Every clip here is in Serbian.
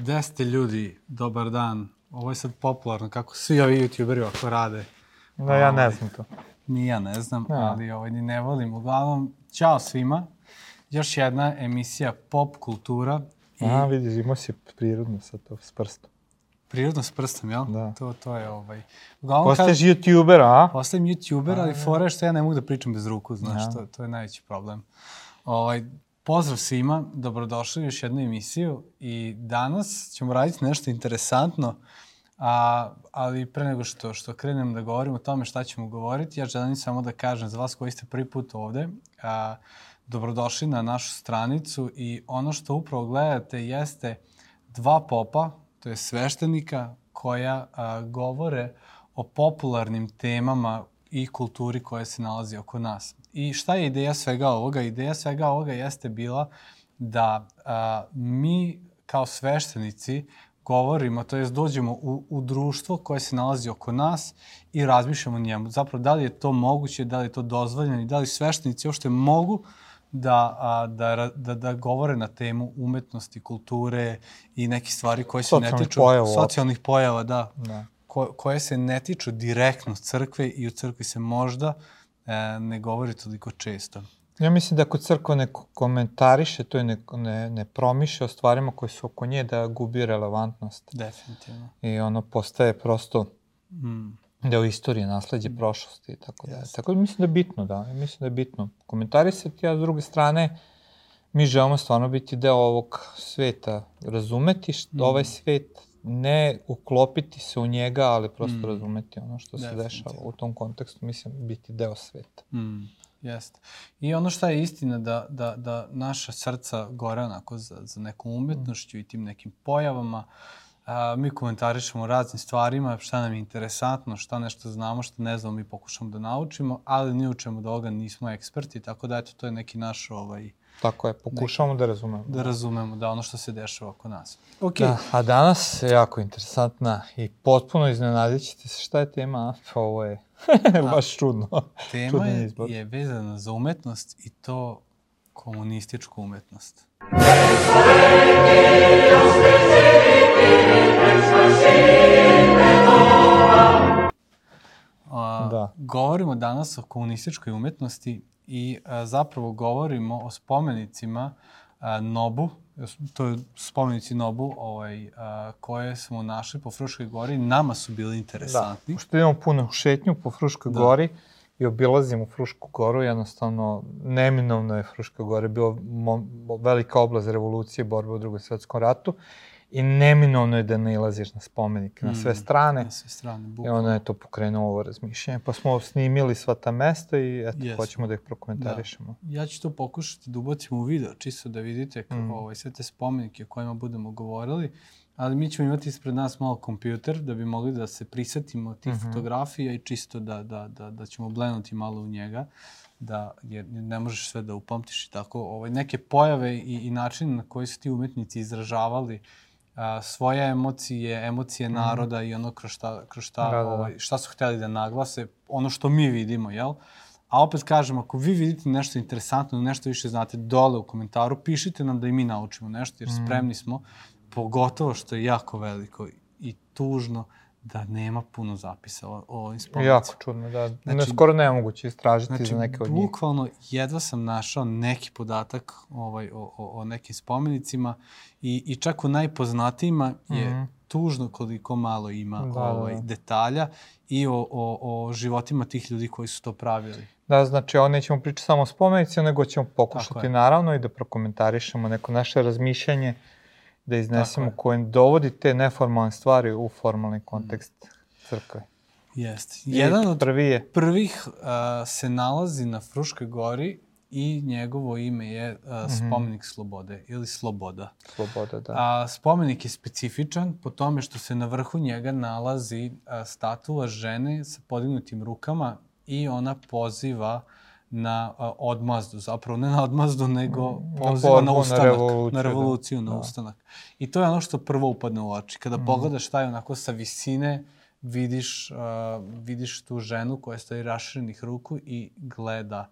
Gde ste ljudi? Dobar dan. Ovo je sad popularno, kako svi ovi youtuberi ovako rade. Da, ja ne Ovaj, znam to. Ni ja ne znam, Ja. ali ovaj, ni ne volim. Uglavnom, ćao svima. Još jedna emisija Pop kultura i Aha, vidiš, imao si prirodno sad to s prstom. prirodno s prstom, jel? Da. To, to je ovaj... Uglavnom, Postaješ youtuber, a? Postajem youtuber, ali fora je što ja ne mogu da pričam bez ruku, znaš, Ja. to, to je najveći problem. Ovaj, pozdrav svima, dobrodošli u još jednu emisiju i danas ćemo raditi nešto interesantno, a, ali pre nego što, što krenem da govorim o tome šta ćemo govoriti, ja želim samo da kažem za vas koji ste prvi put ovde, a, dobrodošli na našu stranicu i ono što upravo gledate jeste dva popa, to je sveštenika koja a, govore o popularnim temama i kulturi koja se nalazi oko nas. I šta je ideja svega ovoga? Ideja svega ovoga jeste bila da a, mi kao sveštenici govorimo, to jest dođemo u, u društvo koje se nalazi oko nas i razmišljamo o njemu. Zapravo, da li je to moguće, da li je to dozvoljeno i da li sveštenici uopšte mogu da, a, da, da, da govore na temu umetnosti, kulture i neke stvari koje se ne tiču pojava socijalnih pojava, da, Da. Ko, koje se ne tiču direktno crkve i u crkvi se možda e, ne govori toliko često. Ja mislim da ako crkva ne ko- komentariše, to je ne, ne, ne promiše o stvarima koje su oko nje, da gubi relevantnost. Definitivno. I ono postaje prosto Mm. deo istorije, nasledđe prošlosti i tako da. Jeste. Tako da mislim da je bitno, da. Mislim da je bitno komentarisati, a s druge strane mi želimo stvarno biti deo ovog sveta, razumeti što Mm. ovaj svet, ne uklopiti se u njega, ali prosto Mm. razumeti ono što se dešava u tom kontekstu, mislim, biti deo sveta. Mm, jeste. I ono šta je istina da, da, da naša srca gore onako za, za nekom umetnošću i tim nekim pojavama, a, mi komentarišemo raznim stvarima, šta nam je interesantno, šta nešto znamo, šta ne znamo, mi pokušamo da naučimo, ali ni u čemu od ovoga nismo eksperti, tako da eto, to je neki naš ovaj, Tako je, pokušavamo da razumemo. da razumemo da ono što se dešava oko nas. Ok, Da, a danas je jako interesantna i potpuno iznenadit ćete se šta je tema? Pa Ovo je baš čudno. tema čudan je, izbor. je vezana za umetnost i to komunističku umetnost. A, Da. Govorimo danas o komunističkoj umetnosti i a, zapravo govorimo o spomenicima a, Nobu, to je spomenici Nobu ovaj, a, koje smo našli po Fruškoj gori, nama su bili Da, interesantni. pošto idemo puno šetnju po Fruškoj Da. gori i obilazimo Frušku goru, jednostavno neminovno je Fruška gora bilo mo- velika oblast revolucije, borbe u drugom svetskom ratu i neminovno je da nailaziš na spomenike na sve Mm, strane. Na sve strane, I bukvalno. onda je to pokrenuo ovo razmišljanje. Pa smo snimili sva ta mesta i eto, Jesmo. hoćemo da ih prokomentarišemo. Ja ću to pokušati da ubacimo u video, čisto da vidite kako, Mm. ovaj, sve te spomenike o kojima budemo govorili, ali mi ćemo imati ispred nas malo kompjuter da bi mogli da se prisetimo tih Mhm. fotografija i čisto da, da, da, da ćemo blenuti malo u njega, da, jer ne možeš sve da upamtiš i tako. Ovaj, neke pojave i, i način na koji su ti umetnici izražavali a, svoje emocije, emocije naroda i ono kroz šta, kroz šta. Da, da, da. ovaj, šta su hteli da naglase, ono što mi vidimo, jel? A opet kažem, ako vi vidite nešto interesantno, nešto više znate, dole u komentaru, pišite nam da i mi naučimo nešto, jer Mm. spremni smo, pogotovo što je jako veliko i tužno da nema puno zapisa o, o ovim spomenicima. Jako čudno, da. Znači, ne, skoro nemoguće istražiti Znači, za neke od njih. bukvalno jedva sam našao neki podatak ovaj, o, o, o nekim spomenicima i, i čak u najpoznatijima je Mhm. tužno koliko malo ima Da, da, ovaj, da. detalja i o, o, o životima tih ljudi koji su to pravili. Da, znači, ovo nećemo pričati samo o spomenicima, nego ćemo pokušati naravno i da prokomentarišemo neko naše razmišljanje, da iznesemo je. koje dovodi te neformalne stvari u formalni kontekst crkve. Jeste. I Jedan od prvi je, prvih uh, se nalazi na Fruškoj gori i njegovo ime je uh, spomenik slobode ili sloboda. sloboda, da. A, spomenik je specifičan po tome što se na vrhu njega nalazi a, statua žene sa podignutim rukama i ona poziva na a, odmazdu, zapravo ne na odmazdu, nego Mm, na poziva borbu, na na ustanak, revoluciju, na da. revoluciju, na Da. ustanak. I to je ono što prvo upadne u oči. Kada Mm. pogledaš taj onako sa visine, vidiš, a, vidiš tu ženu koja stoji raširenih ruku i gleda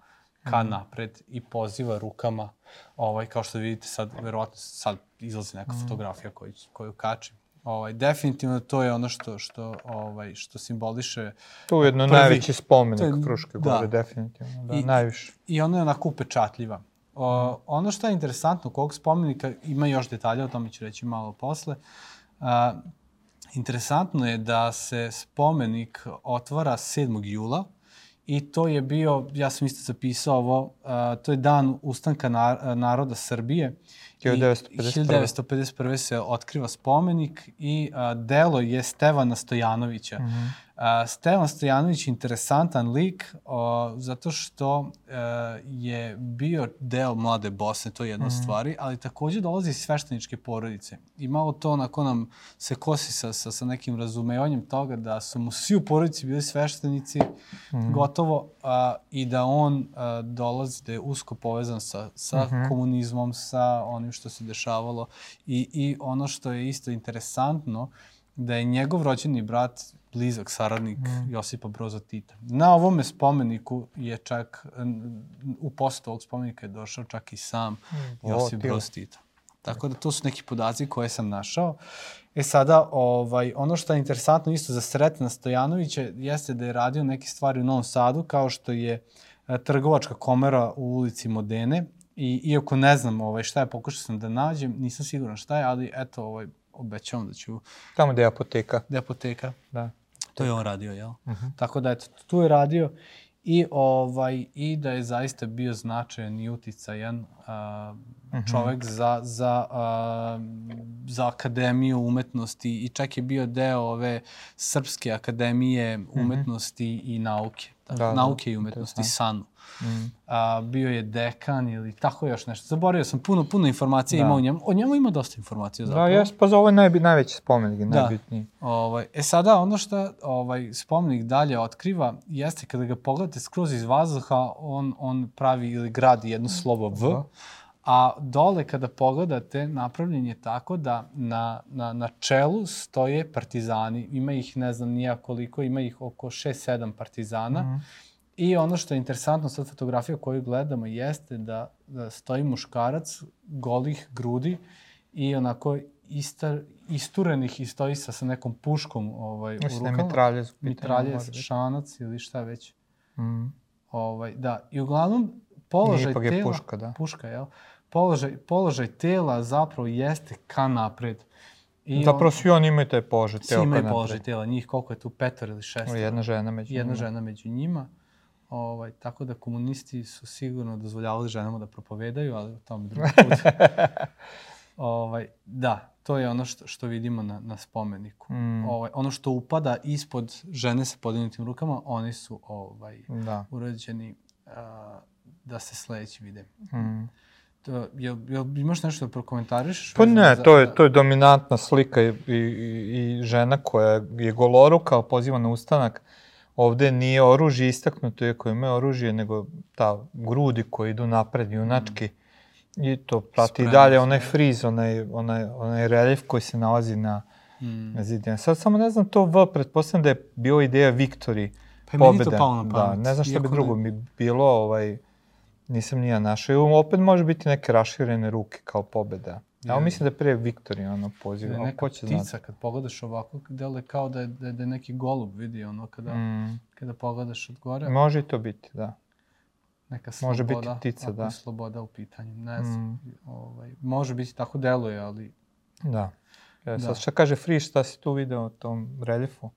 ka napred i poziva rukama, ovaj, kao što vidite sad, verovatno sad izlazi neka mm. fotografija koju, koju kačim. Ovaj, definitivno to je ono što, što, ovaj, što simboliše Tu je jedno prvi, najveći spomenik je, Fruške gore, da. definitivno, da, I, najviše. I ona je onako upečatljiva. O, ono što je interesantno, kog spomenika, ima još detalja, o tome ću reći malo posle, a, interesantno je da se spomenik otvara 7. jula, i to je bio, ja sam isto zapisao ovo, a, to je dan ustanka na, naroda Srbije 1951. 1951. se otkriva spomenik i a, delo je Stevana Stojanovića. Mm -hmm. a, Stevan Stojanović je interesantan lik o, zato što a, e, je bio deo mlade Bosne, to je jedna mm -hmm. stvari, ali takođe dolazi iz svešteničke porodice. I malo to onako nam se kosi sa, sa, sa nekim razumevanjem toga da su mu svi u porodici bili sveštenici, mm -hmm. gotovo, a, i da on a, dolazi, da je usko povezan sa, sa mm -hmm. komunizmom, sa onim onim što se dešavalo. I, I ono što je isto interesantno, da je njegov rođeni brat blizak saradnik mm. Josipa Broza Tita. Na ovome spomeniku je čak, u postu ovog spomenika je došao čak i sam mm. Josip Broz Tita. Tako da to su neki podaci koje sam našao. E sada, ovaj, ono što je interesantno isto za Sretna Stojanovića jeste da je radio neke stvari u Novom Sadu, kao što je e, trgovačka komera u ulici Modene, I iako ne znam ovaj, šta je, pokušao sam da nađem, nisam siguran šta je, ali eto, ovaj, obećavam da ću... Tamo gde je apoteka. Gde je apoteka. Da. To je on radio, jel? Uh mhm. -huh. Tako da, eto, tu je radio i, ovaj, i da je zaista bio značajan i uticajan a, uh mhm. -huh. čovek za, za, a, za akademiju umetnosti i čak je bio deo ove Srpske akademije mhm. umetnosti uh -huh. i nauke. Da, da, nauke da, i umetnosti, SANU. Mm. A, bio je dekan ili tako još nešto. Zaboravio sam puno, puno informacija da. ima o njemu. O njemu ima dosta informacija da, zapravo. Da, jes, pa za ovo je najbi, najveći spomenik, da. najbitniji. Ovaj, e sada, ono što ovaj, spomenik dalje otkriva jeste kada ga pogledate skroz iz vazduha, on, on pravi ili gradi jedno slovo V, da. A dole kada pogledate, napravljen je tako da na, na, na čelu stoje partizani. Ima ih, ne znam nija koliko, ima ih oko 6-7 partizana. Mm I ono što je interesantno sa fotografija koju gledamo jeste da, da stoji muškarac golih grudi i onako istar, isturenih i stoji sa, sa nekom puškom ovaj, u rukama. Mislim mitraljez. Mitraljez, šanac ili šta već. Mm. Ovaj, da, i uglavnom položaj tela... je puška, da. Puška, jel? Položaj, položaj tela zapravo jeste ka napred. I Zapravo on, svi oni imaju taj položaj tela. Svi imaju položaj tela, njih koliko je tu, petor ili šest. Jedna žena među Jedna njima. žena među njima. Ovaj, tako da komunisti su sigurno dozvoljavali ženama da propovedaju, ali o tom drugi put. ovaj, da, to je ono što, što vidimo na, na spomeniku. Mm. Ovaj, ono što upada ispod žene sa podignutim rukama, oni su ovaj, da. urađeni uh, da se sledeći vide. Mm. To, jel, jel imaš nešto da prokomentariš? Pa ne, za, to je, to je dominantna slika i, i, i žena koja je goloruka, poziva na ustanak ovde nije oružje istaknuto, iako ima oružje, nego ta grudi koji idu napred, junački. Mm. I to prati Spremno, i dalje onaj friz, onaj, onaj, onaj reljef koji se nalazi na, mm. na zidinu. Sad samo ne znam to V, pretpostavljam da je bio ideja Viktori. Pa pobeda. meni to palo na pamet. Da, ne znam šta bi drugo mi bilo, ovaj, nisam nija našao. I opet može biti neke raširene ruke kao pobeda. Ja mislim da je pre Viktorija ono poziva. Da neka ko će ptica, znati? kad pogledaš ovako, deluje kao da je, da je, da je neki golub vidi ono kada, mm. kada pogledaš od gore. Može i to biti, da. Neka sloboda, može biti ptica, da. sloboda u pitanju, ne znam. Mm. Ovaj, može biti tako deluje, ali... Da. E, da. sad šta kaže Friš, šta si tu video o tom reljefu?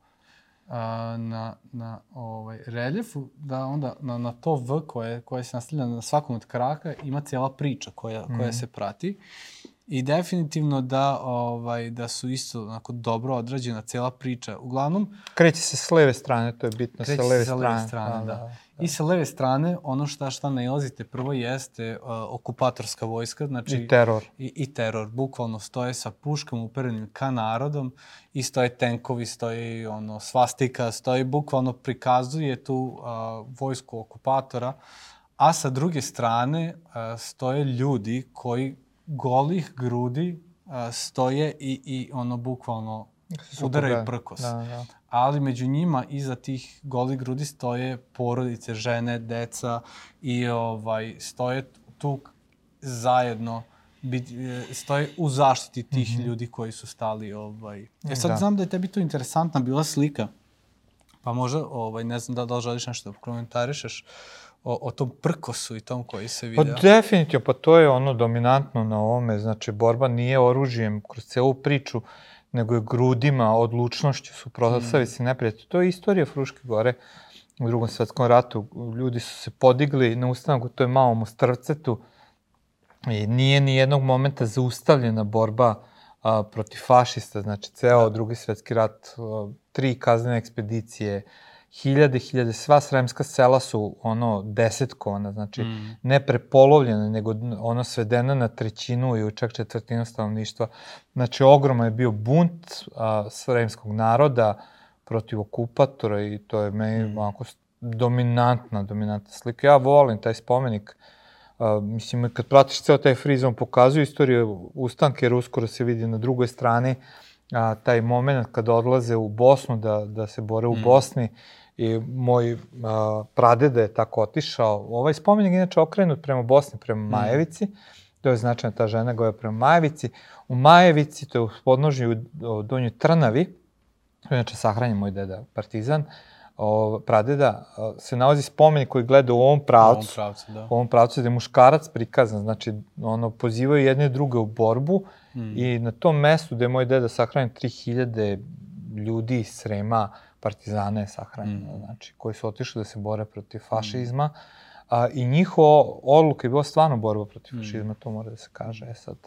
A, na, na ovaj, reljefu, da onda na, na to V koje, koje se nastavlja na svakom od kraka ima cijela priča koja, mm. koja se prati. I definitivno da ovaj da su isto onako dobro odrađena cela priča. Uglavnom kreće se s leve strane, to je bitno sa leve sa leve strane. strane da, da. I sa leve strane ono šta šta nailazite prvo jeste uh, okupatorska vojska, znači i teror. I, i teror, bukvalno stoje sa puškama uperenim ka narodom i stoje tenkovi, stoji ono svastika, stoji bukvalno prikazuje tu uh, vojsku okupatora, a sa druge strane uh, stoje ljudi koji golih grudi a, stoje i, i ono bukvalno udaraju prkos. Da, da. Ali među njima, iza tih goli grudi stoje porodice, žene, deca i ovaj, stoje tu zajedno bit, e, stoje u zaštiti tih mm -hmm. ljudi koji su stali. Ovaj. E sad da. znam da je tebi to interesantna bila slika, pa možda, ovaj, ne znam da, da li želiš nešto da komentarišeš o, o tom prkosu i tom koji se vidi. Pa definitivno, pa to je ono dominantno na ovome, znači borba nije oružjem kroz celu priču, nego je grudima, odlučnošću su prostavili mm. se neprijatelji. To je istorija Fruške gore u drugom svetskom ratu. Ljudi su se podigli na ustanku, to je malom Ostrvcetu, i nije ni jednog momenta zaustavljena borba a, protiv fašista, znači ceo da. drugi svetski rat, a, tri kaznene ekspedicije, hiljade, hiljade, sva sremska sela su ono desetkovana, znači mm. ne prepolovljena, nego ono svedena na trećinu i čak četvrtinu stanovništva. Znači ogroman je bio bunt a, sremskog naroda protiv okupatora i to je meni mm. onako dominantna, dominantna slika. Ja volim taj spomenik, a, mislim, kad pratiš ceo taj friz, on pokazuje istoriju ustanke, jer uskoro se vidi na drugoj strani a, taj moment kada odlaze u Bosnu, da, da se bore u mm. Bosni, i moj a, pradeda je tako otišao. Ovaj spomenik inače okrenut prema Bosni, prema mm. Majevici. Mm. To je značajna ta žena koja je prema Majevici. U Majevici, to je u podnožnju u Donjoj Trnavi, to je inače sahranjen moj deda partizan, o, pradeda, se nalazi spomenik koji gleda u ovom pravcu. U ovom pravcu, da. U ovom pravcu gde je muškarac prikazan, znači ono, pozivaju jedne druge u borbu mm. i na tom mestu gde je moj deda sahranjen 3000 ljudi iz Srema, partizana je sahranjeno, mm. znači, koji su otišli da se bore protiv fašizma. Mm. A, I njihova odluka je bila stvarno borba protiv mm. fašizma, to mora da se kaže. E sad,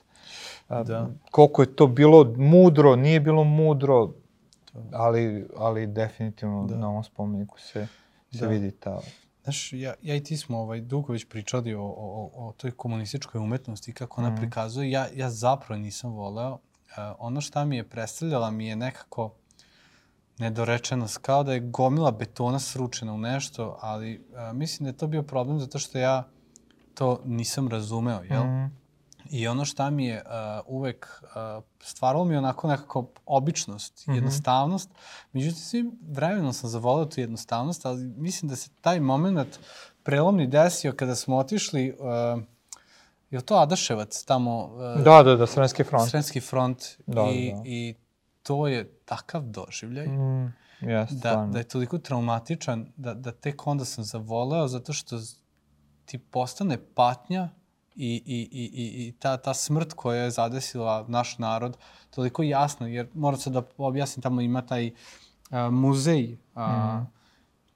a, da. koliko je to bilo mudro, nije bilo mudro, ali, ali definitivno da. na ovom spomeniku se, se da. vidi ta... Znaš, ja, ja i ti smo ovaj, dugo već pričali o, o, o toj komunističkoj umetnosti i kako ona mm. prikazuje. Ja, ja zapravo nisam voleo. Uh, ono šta mi je predstavljala mi je nekako nedorečenost, kao da je gomila betona sručena u nešto, ali a, mislim da je to bio problem zato što ja to nisam razumeo, jel? Mm. I ono šta mi je uh, uvek uh, stvaralo mi je onako nekako običnost, mm -hmm. jednostavnost. Međutim, svim vremenom sam zavolao tu jednostavnost, ali mislim da se taj moment prelomni desio kada smo otišli, uh, je to Adaševac tamo? Uh, da, da, da, Srenski front. Srenski front. Da, I, da. I to je takav doživljaj mm, yes, da, da je toliko traumatičan da, da tek onda sam zavoleo zato što ti postane patnja i, i, i, i, i ta, ta smrt koja je zadesila naš narod toliko jasno, jer moram se da objasnim, tamo ima taj a, muzej a, mm.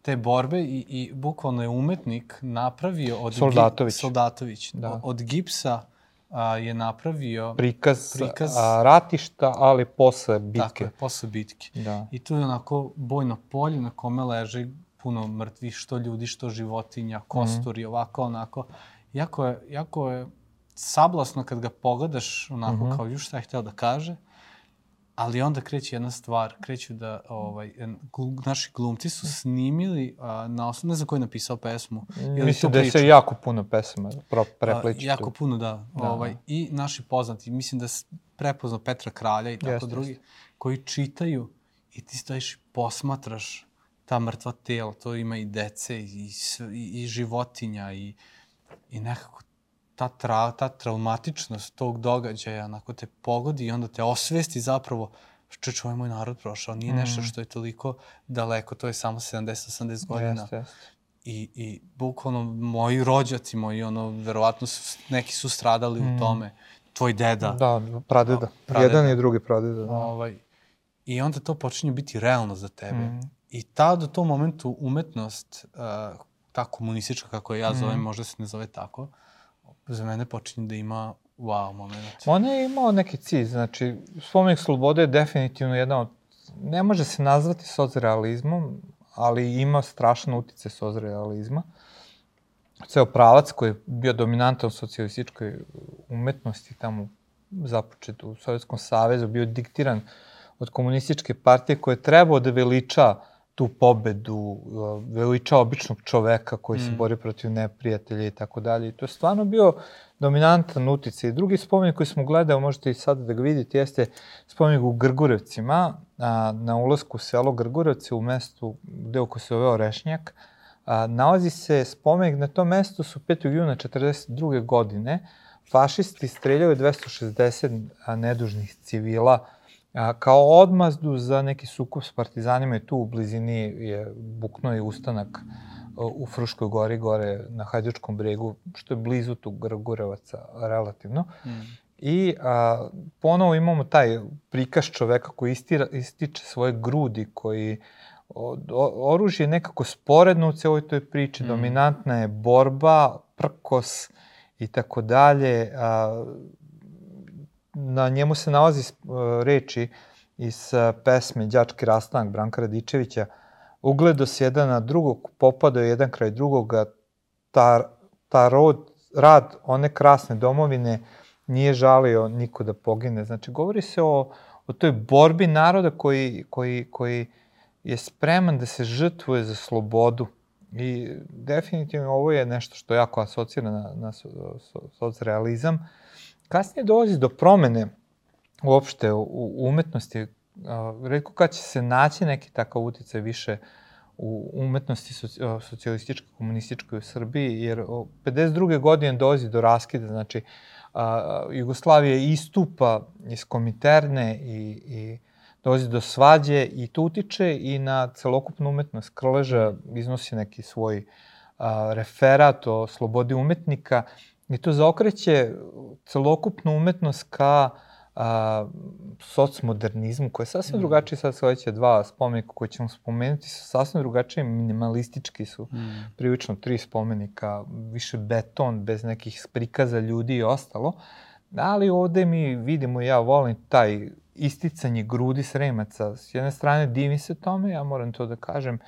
te borbe i, i bukvalno je umetnik napravio od Soldatović, Soldatović da. od gipsa a, je napravio prikaz, prikaz a, ratišta, ali posle bitke. Tako je, posle bitke. Da. I tu je onako bojno polje na kome leže puno mrtvih, što ljudi, što životinja, kosturi, mm -hmm. ovako, onako. Jako je, jako je sablasno kad ga pogledaš onako mm -hmm. kao ju šta je hteo da kaže, Ali onda kreće jedna stvar, kreću da ovaj, glu, naši glumci su snimili a, na osnovu, ne znam ko je napisao pesmu. Ili mislim da se jako puno pesama prepliči. Jako tu. puno, da. da. Ovaj, I naši poznati, mislim da prepoznao Petra Kralja i tako jest, drugi, jest. koji čitaju i ti stojiš i posmatraš ta mrtva tela, to ima i dece i, i, i životinja i, i nekako ta, tra, ta traumatičnost tog događaja onako te pogodi i onda te osvesti zapravo što ovaj moj narod prošao. Nije mm. nešto što je toliko daleko, to je samo 70-80 godina. Jest, jest. I, I bukvalno moji rođaci, moji ono, verovatno su, neki su stradali mm. u tome. Tvoj deda. Da, pradeda. Da, pradeda. Jedan i drugi pradeda. Da. Ovaj, I onda to počinje biti realno za tebe. Mm. I tad u tom momentu umetnost, uh, ta komunistička kako je ja zovem, mm. možda se ne zove tako, uh, za mene počinje da ima wow moment. Ona je imao neki cilj, znači, spomenik slobode je definitivno jedna od, ne može se nazvati socrealizmom, ali ima strašan utice socrealizma. Ceo pravac koji je bio dominantan u socijalističkoj umetnosti tamo započet u Sovjetskom savezu, bio diktiran od komunističke partije koje je trebao da veliča tu pobedu, veliča običnog čoveka koji mm. se bori protiv neprijatelja i tako dalje. I to je stvarno bio dominantan uticaj. Drugi spomenik koji smo gledali, možete i sada da ga vidite, jeste spomenik u Grgurevcima, a, na ulazku u selo Grgurevce u mestu gde oko se ove Orešnjak. A, nalazi se spomenik, na tom mestu su 5. juna 1942. godine fašisti streljali 260 nedužnih civila a, kao odmazdu za neki sukup s partizanima i tu u blizini je buknuo i ustanak u Fruškoj gori, gore na Hajdučkom bregu, što je blizu tu Grgurevaca relativno. Mm. I a, ponovo imamo taj prikaz čoveka koji istira, ističe svoje grudi, koji o, o, oružje je nekako sporedno u celoj toj priči, mm. dominantna je borba, prkos i tako dalje. Na njemu se nalazi a, reči iz a, pesme Đački rastanak Branka Radičevića, ugledo se jedan na drugog, popadao jedan kraj drugoga, ta, ta rod, rad one krasne domovine nije žalio niko da pogine. Znači, govori se o, o toj borbi naroda koji, koji, koji je spreman da se žrtvuje za slobodu. I definitivno ovo je nešto što jako asocira na, na socrealizam. Kasnije dolazi do promene uopšte u, umetnosti redko kad će se naći neki takav uticaj više u umetnosti socijalističkoj, komunističkoj u Srbiji, jer 52. godine dolazi do raskida, znači a, istupa iz komiterne i, i dolazi do svađe i to utiče i na celokupnu umetnost. Krleža iznosi neki svoj a, referat o slobodi umetnika i to zaokreće celokupnu umetnost ka a, socmodernizmu, koji je sasvim mm. drugačiji, sad sledeće dva spomenika koje ćemo spomenuti, su sasvim drugačiji, minimalistički su, mm. prilično tri spomenika, više beton, bez nekih prikaza ljudi i ostalo, ali ovde mi vidimo, ja volim taj isticanje grudi sremaca, s jedne strane divim se tome, ja moram to da kažem,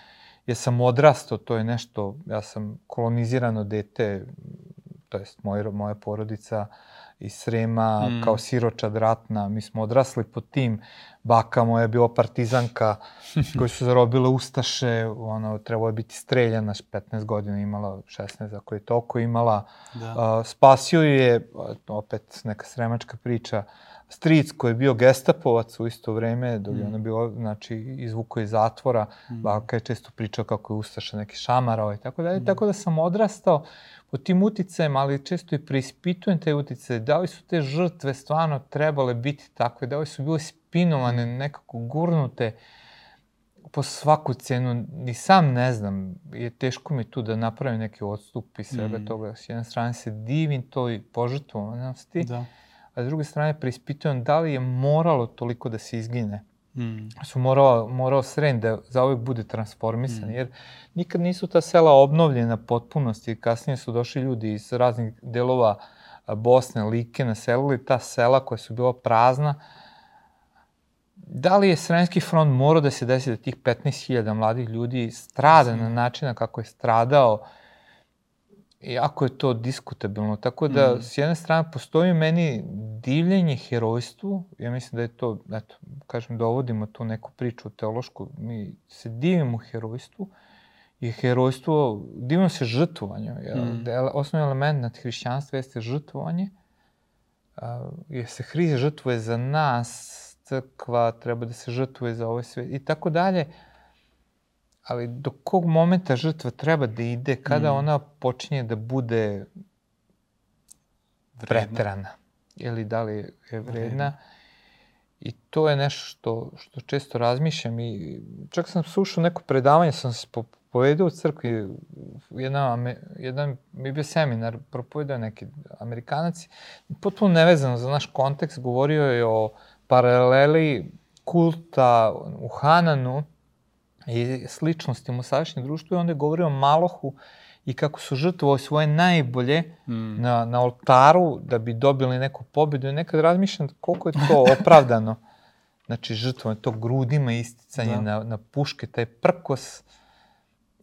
ja sam odrastao, to je nešto, ja sam kolonizirano dete, to jest moja, moja porodica, iz Srema, mm. kao siročad ratna. Mi smo odrasli pod tim. Baka moja je bila partizanka koji su zarobile Ustaše. Ono, trebalo je biti streljana, 15 godina imala, 16 ako je toliko imala. Da. Uh, spasio je, opet neka sremačka priča, stric koji je bio gestapovac u isto vreme, dok je mm. ona bilo, znači, izvuko iz zatvora. Mm. Baka je često pričao kako je Ustaša neki šamarao i tako dalje. Mm. Tako da sam odrastao po tim uticajem, ali često i preispitujem te uticaje, da li su te žrtve stvarno trebale biti takve, da li su bile spinovane, nekako gurnute po svaku cenu, ni sam ne znam, je teško mi tu da napravim neki odstup i svega mm. toga. S jedne strane se divim toj požrtvovanosti, da. a s druge strane preispitujem da li je moralo toliko da se izgine. Mm. su morao, morao Sren da zauvek bude transformisan, mm. jer nikad nisu ta sela obnovljena potpunosti. Kasnije su došli ljudi iz raznih delova Bosne, Like, naselili ta sela koja su bila prazna. Da li je Srenski front morao da se desi da tih 15.000 mladih ljudi strada na način kako je stradao, jako je to diskutabilno. Tako da, mm. s jedne strane, postoji meni divljenje herojstvu. Ja mislim da je to, eto, kažem, dovodimo tu neku priču teološku. Mi se divimo herojstvu i herojstvo, divimo se žrtvovanju. Mm. Da osnovni element nad hrišćanstva jeste žrtvovanje. A, jer se Hrist žrtvuje za nas, crkva treba da se žrtvuje za ovaj svet i tako dalje ali do kog momenta žrtva treba da ide, kada mm. ona počinje da bude vredna. Ili da li je vredna? I to je nešto što, što često razmišljam i čak sam slušao neko predavanje, sam se povedao u crkvi, jedan, jedan mi bio seminar, propovedao neki amerikanac, potpuno nevezano za naš kontekst, govorio je o paraleli kulta u Hananu, i sličnostima u sadašnjem društvu i onda je govorio o Malohu i kako su žrtvovali svoje najbolje mm. na, na oltaru da bi dobili neku pobedu i nekad razmišljam koliko je to opravdano. Znači, žrtvovanje to grudima isticanje da. na, na puške, taj prkos.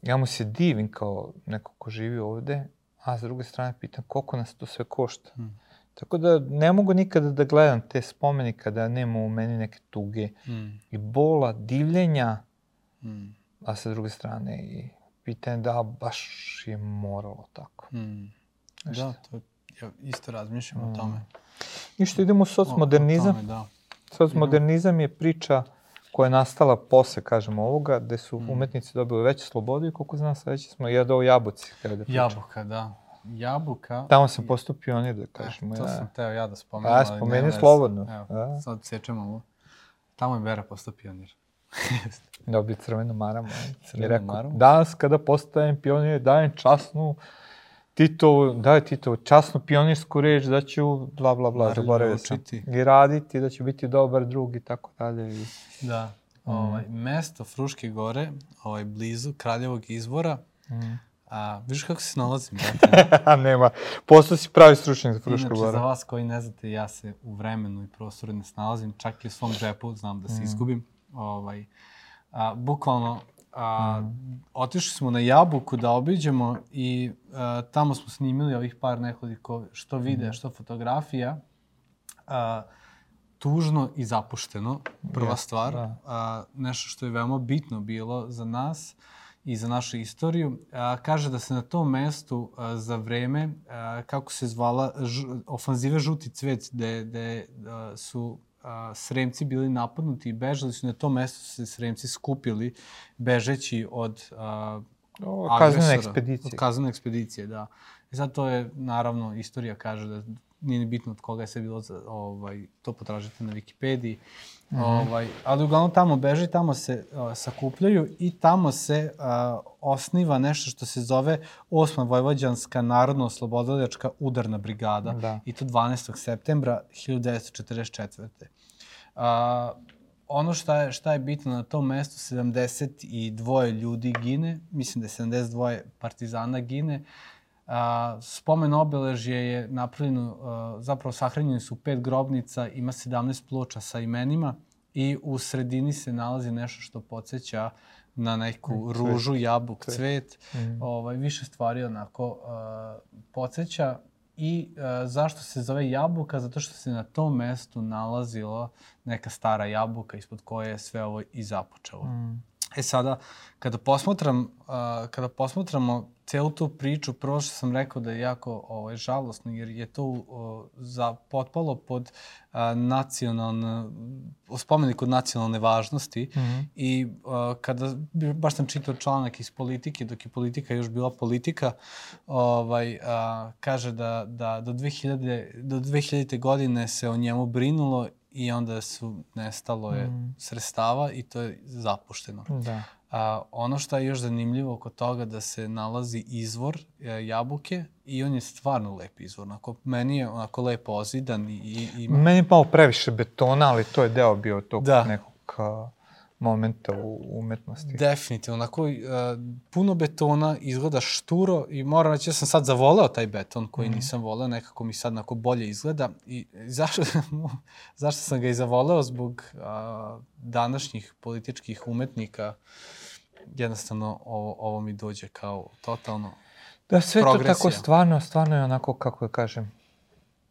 Ja mu se divim kao neko ko živi ovde, a s druge strane pitam koliko nas to sve košta. Mm. Tako da ne mogu nikada da gledam te spomenike da nema u meni neke tuge mm. i bola, divljenja, Mm. a sa druge strane i pitanje da baš je moralo tako. Mm. Da, to ja isto razmišljam mm. o tome. I što idemo u socmodernizam. O, o tome, da. Socmodernizam je priča koja je nastala posle, kažemo, ovoga, gde su mm. umetnici dobili veće slobode i koliko znam sad već smo jedao jabuci. Kada da Jabuka, da. Jabuka... Tamo sam postao pionir, da kažemo. E, to ja. sam teo ja da spomenem. A, spomeni slobodno. Evo, sad sečemo ovo. Tamo je Bera postao pionir. Dobio crvenu maramu. Crvenu rekao, maramu? Danas kada postajem pionir, dajem časnu Tito, daj Tito, časnu pionirsku reč da ću bla bla bla, zaboravio sam. I raditi, da ću biti dobar drug i tako dalje. I... Da. Mm. Ovaj, mesto Fruške gore, ovaj, blizu Kraljevog izvora, mm. A, vidiš kako se nalazim, brate? Nema. Postao si pravi stručnjak za Frušku Inače, za vas koji ne znate, ja se u vremenu i prostoru ne snalazim, čak i u svom džepu, znam da se mm. izgubim. Ovaj, a, bukvalno, a, mm. otišli smo na Jabuku da obiđemo i a, tamo smo snimili ovih par nekoliko što videa, mm. što fotografija. A, tužno i zapušteno, prva ja, stvar. Da. A, nešto što je veoma bitno bilo za nas i za našu istoriju. A, kaže da se na tom mestu a, za vreme, a, kako se zvala, ž, ofanzive Žuti cvet, gde, gde a, su a, Sremci bili napadnuti i bežali su na tom mestu su se Sremci skupili bežeći od a, o, kaznene ekspedicije. Od kaznene ekspedicije, da. I sad to je, naravno, istorija kaže da nije ni bitno od koga je sve bilo, ovaj, to potražite na Wikipediji. Mm -hmm. ovaj, ali uglavnom tamo beže, tamo se uh, sakupljaju i tamo se uh, osniva nešto što se zove Osma Vojvođanska narodno-oslobodilačka udarna brigada da. i to 12. septembra 1944. Uh, ono šta je, šta je bitno na tom mestu, 72 ljudi gine, mislim da je 72 partizana gine, A, spomen obeležje je napravljeno, a, zapravo sahranjene su pet grobnica, ima 17 ploča sa imenima i u sredini se nalazi nešto što podsjeća na neku mm, cvet. ružu, jabuk, cvet. cvet. Mm. Ovaj, više stvari onako a, podsjeća. I a, zašto se zove jabuka? Zato što se na tom mestu nalazila neka stara jabuka ispod koje je sve ovo i započelo. Mm. E sada, kada posmatram, uh, kada posmatramo celu tu priču, prvo što sam rekao da je jako ovaj, žalostno, jer je to uh, za, potpalo pod uh, nacionalne, spomenik od nacionalne važnosti mm -hmm. i uh, kada, baš sam čitao članak iz politike, dok je politika još bila politika, ovaj, uh, kaže da, da do 2000, do 2000. godine se o njemu brinulo i onda su nestalo je mm. sredstava i to je zapušteno. Da. A, ono što je još zanimljivo kod toga da se nalazi izvor e, jabuke i on je stvarno lep izvor. Onako, meni je onako lepo ozidan i, i ima... Meni je malo previše betona, ali to je deo bio tog da. nekog momenta u umetnosti. Definitivno, onako uh, puno betona, izgleda šturo i moram reći, ja sam sad zavoleo taj beton koji mm. nisam voleo, nekako mi sad onako bolje izgleda. I zašto, zašto sam ga i zavoleo? Zbog uh, današnjih političkih umetnika jednostavno ovo, ovo mi dođe kao totalno Da, sve to tako stvarno, stvarno je onako, kako da kažem,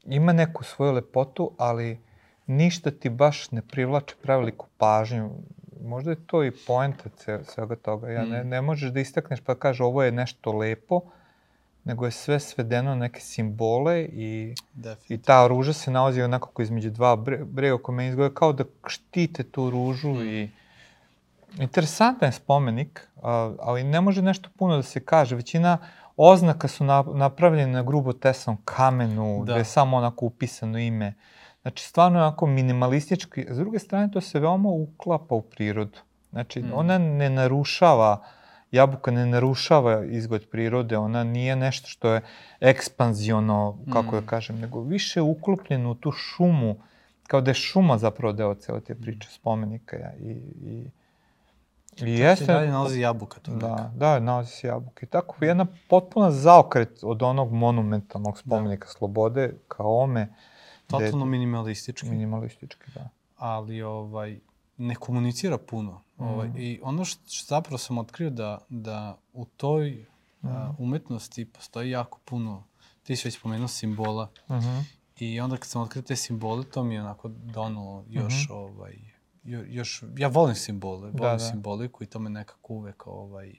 ima neku svoju lepotu, ali ništa ti baš ne privlače preveliku pažnju možda je to i poenta svega toga. Ja, ne, mm. ne možeš da istakneš pa kaže ovo je nešto lepo, nego je sve svedeno na neke simbole i, i ta ruža se nalazi onako između dva bre, brega oko mene izgleda kao da štite tu ružu mm. i interesantan je spomenik, ali ne može nešto puno da se kaže. Većina oznaka su napravljene na grubo tesanom kamenu, da. gde je samo onako upisano ime. Znači, stvarno je onako minimalistički. S druge strane, to se veoma uklapa u prirodu. Znači, mm. ona ne narušava, jabuka ne narušava izgled prirode, ona nije nešto što je ekspanziono, kako mm. da kažem, nego više uklopljeno u tu šumu, kao da je šuma zapravo deo cele te priče spomenika. Ja, i, i, I jeste... Se dalje nalazi jabuka to Da, neka. da, nalazi se jabuka. I tako jedna potpuna zaokret od onog monumentalnog spomenika da. slobode kao ome, Totalno minimalistički. Minimalistički, da. Ali ovaj, ne komunicira puno. Mm. Ovaj, I ono što, što zapravo sam otkrio da, da u toj mm. a, umetnosti postoji jako puno, ti si već spomenuo simbola. Mm -hmm. I onda kad sam otkrio te simbole, to mi je onako donalo još mm -hmm. ovaj, jo- još, ja volim simbole, volim Da, da. simboliku i to me nekako uvek ovaj,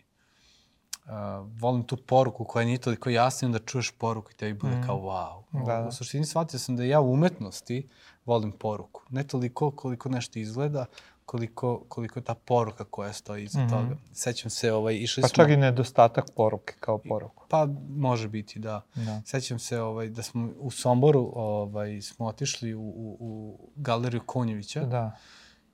uh, volim tu poruku koja nije toliko jasna i onda čuješ poruku i tebi bude Mm. kao wow. Da, da. U suštini shvatio sam da ja u umetnosti volim poruku. Ne toliko koliko nešto izgleda, koliko, koliko ta poruka koja stoji iza Mhm. toga. Sećam se, ovaj, išli Pa smo... čak i nedostatak poruke kao poruku. Pa može biti, da. Da. Sećam se ovaj, da smo u Somboru ovaj, smo otišli u, u, u galeriju Konjevića Da.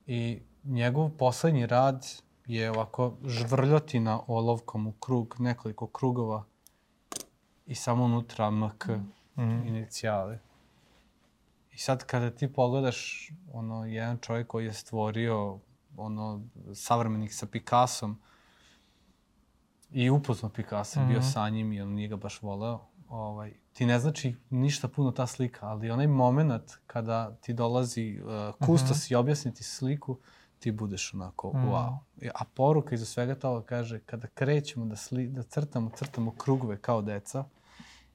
i njegov poslednji rad je ovako žvrljotina olovkom u krug, nekoliko krugova i samo unutra MK Mhm. inicijale. I sad kada ti pogledaš ono, jedan čovjek koji je stvorio ono, savremenik sa Picassom i upoznao Picasso, mm -hmm. bio Mhm. sa njim i on nije ga baš voleo, ovaj, ti ne znači ništa puno ta slika, ali onaj moment kada ti dolazi uh, kustos i objasni ti sliku, ti budeš onako, Mhm. wow. A poruka iza svega toga kaže, kada krećemo da, sli, da crtamo, crtamo krugove kao deca,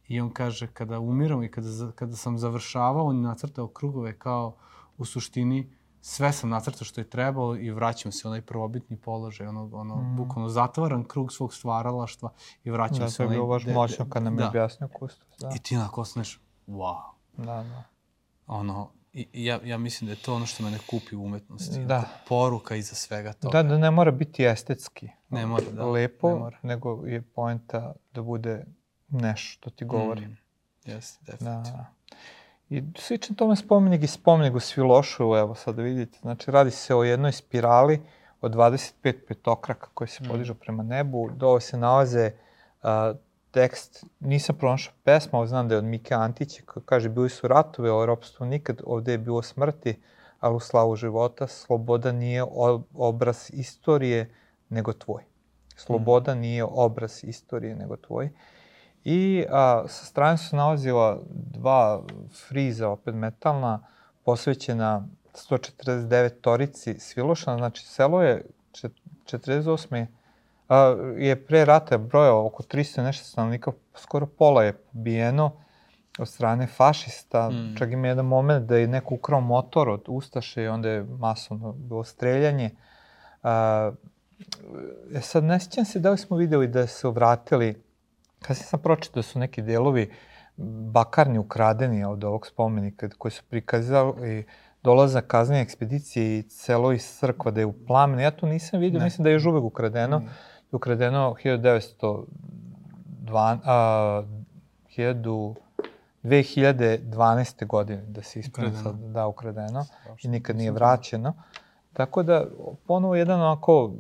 I on kaže, kada umiram i kada, kada sam završavao, on je nacrtao krugove kao u suštini sve sam nacrtao što je trebalo i vraćam se u onaj prvobitni položaj, ono, ono Mhm. bukvalno zatvaram krug svog stvaralaštva i vraćam Da, se to u je onaj... bilo baš moćno kad nam je da. objasnio kustos. Da, I ti onako ostaneš, wow. da, da. Ono, i, ja, ja mislim da je to ono što mene kupi u umetnosti. Da. Poruka iza svega toga. Da, da ne mora biti estetski. Ne mora, da, Lepo, ne mora. nego je poenta da bude nešto što ti govori. Mm, jeste, Da, definitivno. da. I slično tome spomenik i spomenik u Svilošu, evo sad da vidite. Znači, radi se o jednoj spirali od 25 petokraka koji se Mm. podižu prema nebu. Dole se nalaze a, tekst, nisam pronašao pesma, ali znam da je od Mike Antića, koji kaže, bili su ratovi, ali ropstvo nikad, ovde je bilo smrti, ali u slavu života, sloboda nije o- obraz istorije, nego tvoj. Sloboda nije obraz istorije, nego tvoj. I a, sa strane su nalazila dva friza, opet metalna, posvećena 149 torici Svilošana. Znači, selo je čet- 48. Je pre rata brojao oko 300 i nešto stanovnika, skoro pola je pobijeno od strane fašista. Mm. Mm. Čak ima jedan moment da je neko ukrao motor od Ustaše i onda je masovno bilo streljanje. A, e sad, ne sjećam se da li smo videli da su vratili, kasnije sam pročitao da su neki delovi bakarni ukradeni od ovog spomenika koji su prikazali dolazak kaznene ekspedicije i celo iz crkva da je u plamenu. Ja to nisam vidio, Ne. mislim da je još uvek ukradeno. Nije. Ukradeno 1902, a, 1000 2012. godine, da se Ukradeno. sad, da, ukradeno Strašno. i nikad nije vraćeno. Tako da, ponovo jedan onako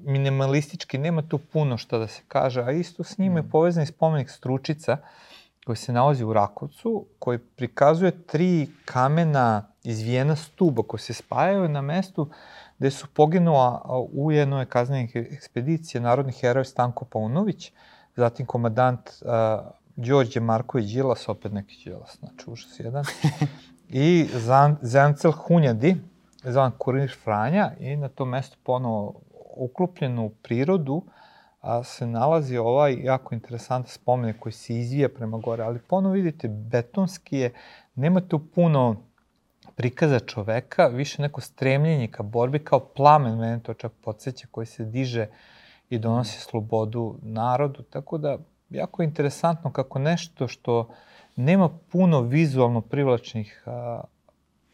minimalistički, nema tu puno šta da se kaže, a isto s njim je Mm. povezan i spomenik Stručica, koji se nalazi u Rakovcu, koji prikazuje tri kamena izvijena stuba koji se spajaju na mestu gde su poginula u jednoj kaznenih ekspedicije narodni heroj Stanko Paunović, zatim komadant Đorđe Marković Đilas, opet neki Đilas, znači užas jedan, i Zan, Zancel Hunjadi, zvan Kurir Franja, i na tom mestu ponovo uklopljeno u prirodu, a se nalazi ovaj jako interesantan spomenik koji se izvija prema gore, ali ponovo vidite, betonski je, nema tu puno prikaza čoveka, više neko stremljenje ka borbi, kao plamen, mene to čak podsjeća, koji se diže i donosi slobodu narodu, tako da jako interesantno kako nešto što nema puno vizualno privlačnih a,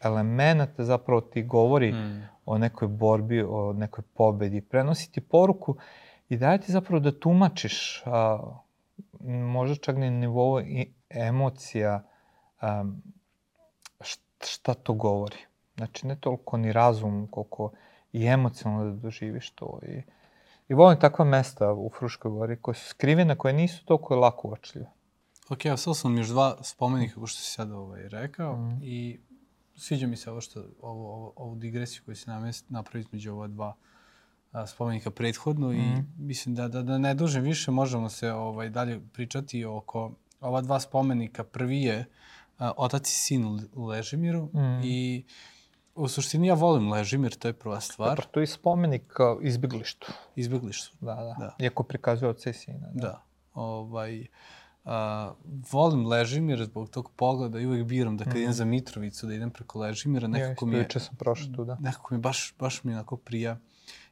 elemenata zapravo ti govori Mm. o nekoj borbi, o nekoj pobedi, prenosi ti poruku i daje ti zapravo da tumačiš a, možda čak na nivou emocija a, šta to govori. Znači, ne toliko ni razum, koliko i emocionalno da doživiš to. I, i volim takva mesta u Fruškoj gori koje su skrivene, koje nisu toliko lako uočljive. Ok, evo sad sam još dva spomenika, kao što si sad ovaj, rekao, Mhm. i sviđa mi se ovo što, ovo, ovo, ovu digresiju koju si namest, napravio između ova dva a, spomenika prethodno i Mhm. mislim da, da, da ne dužem više možemo se ovaj, dalje pričati oko ova dva spomenika. Prvi je a, otac i sin Ležimiru Mhm. i u suštini ja volim Ležimir, to je prva stvar, Dobro, to je spomenik izbjeglištu. izbjeglištvo. Da, da. Da. da. Iako prikazuje oca i sina. Da. Ovaj, a, volim Ležimir zbog tog pogleda i uvek biram da kad mm. idem za Mitrovicu, da idem preko Ležimira, nekako ja, mi je... Ja, sam prošao tu, da. Nekako mi baš, baš mi onako prija.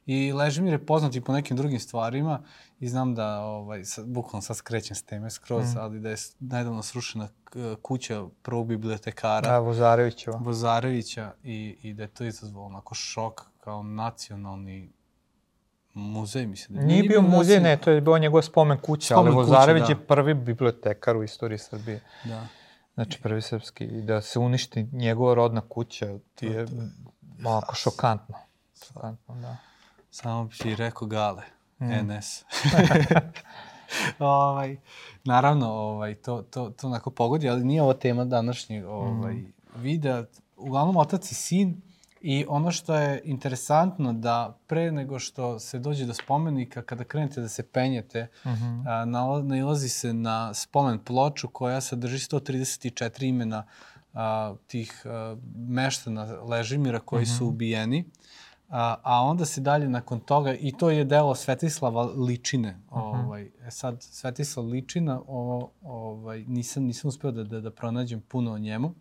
I Ležimir je poznat i po nekim drugim stvarima i znam da, ovaj, sad, bukvalno sad skrećem s teme skroz, mm. ali da je nedavno srušena kuća prvog bibliotekara. Da, Vozarevićeva. Vozarevića i, i da je to izazvalo onako šok kao nacionalni muzej, mislim. Da nije, nije bio muzej, ne, to je bio njegov spomen kuća, spomen ali Vozarević kuća, da. je prvi bibliotekar u istoriji Srbije. Da. Znači, prvi srpski. I da se uništi njegova rodna kuća, ti je malo šokantno. Šokantno, da. Samo bi rekao Gale, mm. NS. ovaj, naravno, ovaj, to, to, to onako pogodi, ali nije ovo tema današnjeg ovaj, mm. videa. Uglavnom, otac i sin, I ono što je interesantno da pre nego što se dođe do spomenika, kada krenete da se penjete, uh mhm. -huh. a, nailazi se na spomen ploču koja sadrži 134 imena a, tih a, meštana Ležimira koji uh -huh. su mhm. ubijeni. A, a onda se dalje nakon toga, i to je delo Svetislava Ličine. Uh mhm. -huh. ovaj, e sad, Svetislav Ličina, o, ovaj, nisam, nisam uspeo da, da, da pronađem puno o njemu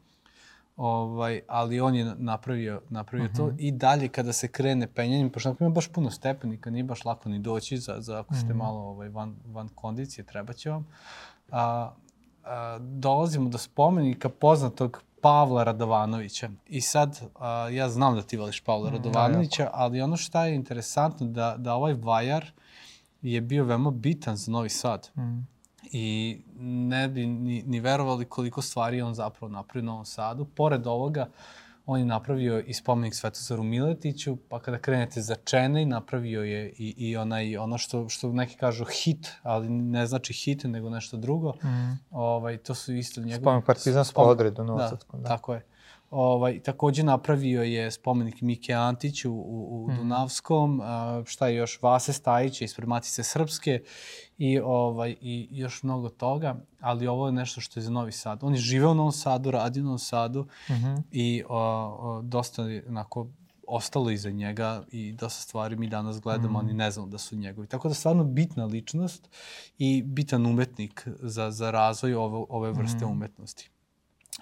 ovaj, ali on je napravio, napravio uh -huh. to mhm. i dalje kada se krene penjanjem, pošto ima baš puno stepenika, nije baš lako ni doći za, za ako ste uh mhm. -huh. malo ovaj, van, van kondicije, treba će vam. A, a, dolazimo do spomenika poznatog Pavla Radovanovića. I sad, a, ja znam da ti voliš Pavla mm, Radovanovića, ali ono što je interesantno da, da ovaj vajar je bio veoma bitan za Novi Sad. Mm i ne bi ni, ni verovali koliko stvari on zapravo napravio u Novom Sadu. Pored ovoga, on je napravio i spomenik Svetozaru Miletiću, pa kada krenete za Čenej, napravio je i, i onaj, ono što, što neki kažu hit, ali ne znači hit, nego nešto drugo. Mm. Ovaj, to su isto njegove... Spomenik partizansko odredu. Da, da, tako je. Ovaj, takođe napravio je spomenik Mike Antiću u, u mm. Dunavskom, a, šta je još, Vase Stajića ispred Matice Srpske i, ovaj, i još mnogo toga, ali ovo je nešto što je za Novi Sad. On je živeo u Novom Sadu, radio u Novom Sadu mm -hmm. i o, o, dosta onako ostalo iza njega i dosta stvari mi danas gledamo, mm. oni ne znamo da su njegovi. Tako da stvarno bitna ličnost i bitan umetnik za, za razvoj ove, ove vrste mm. umetnosti.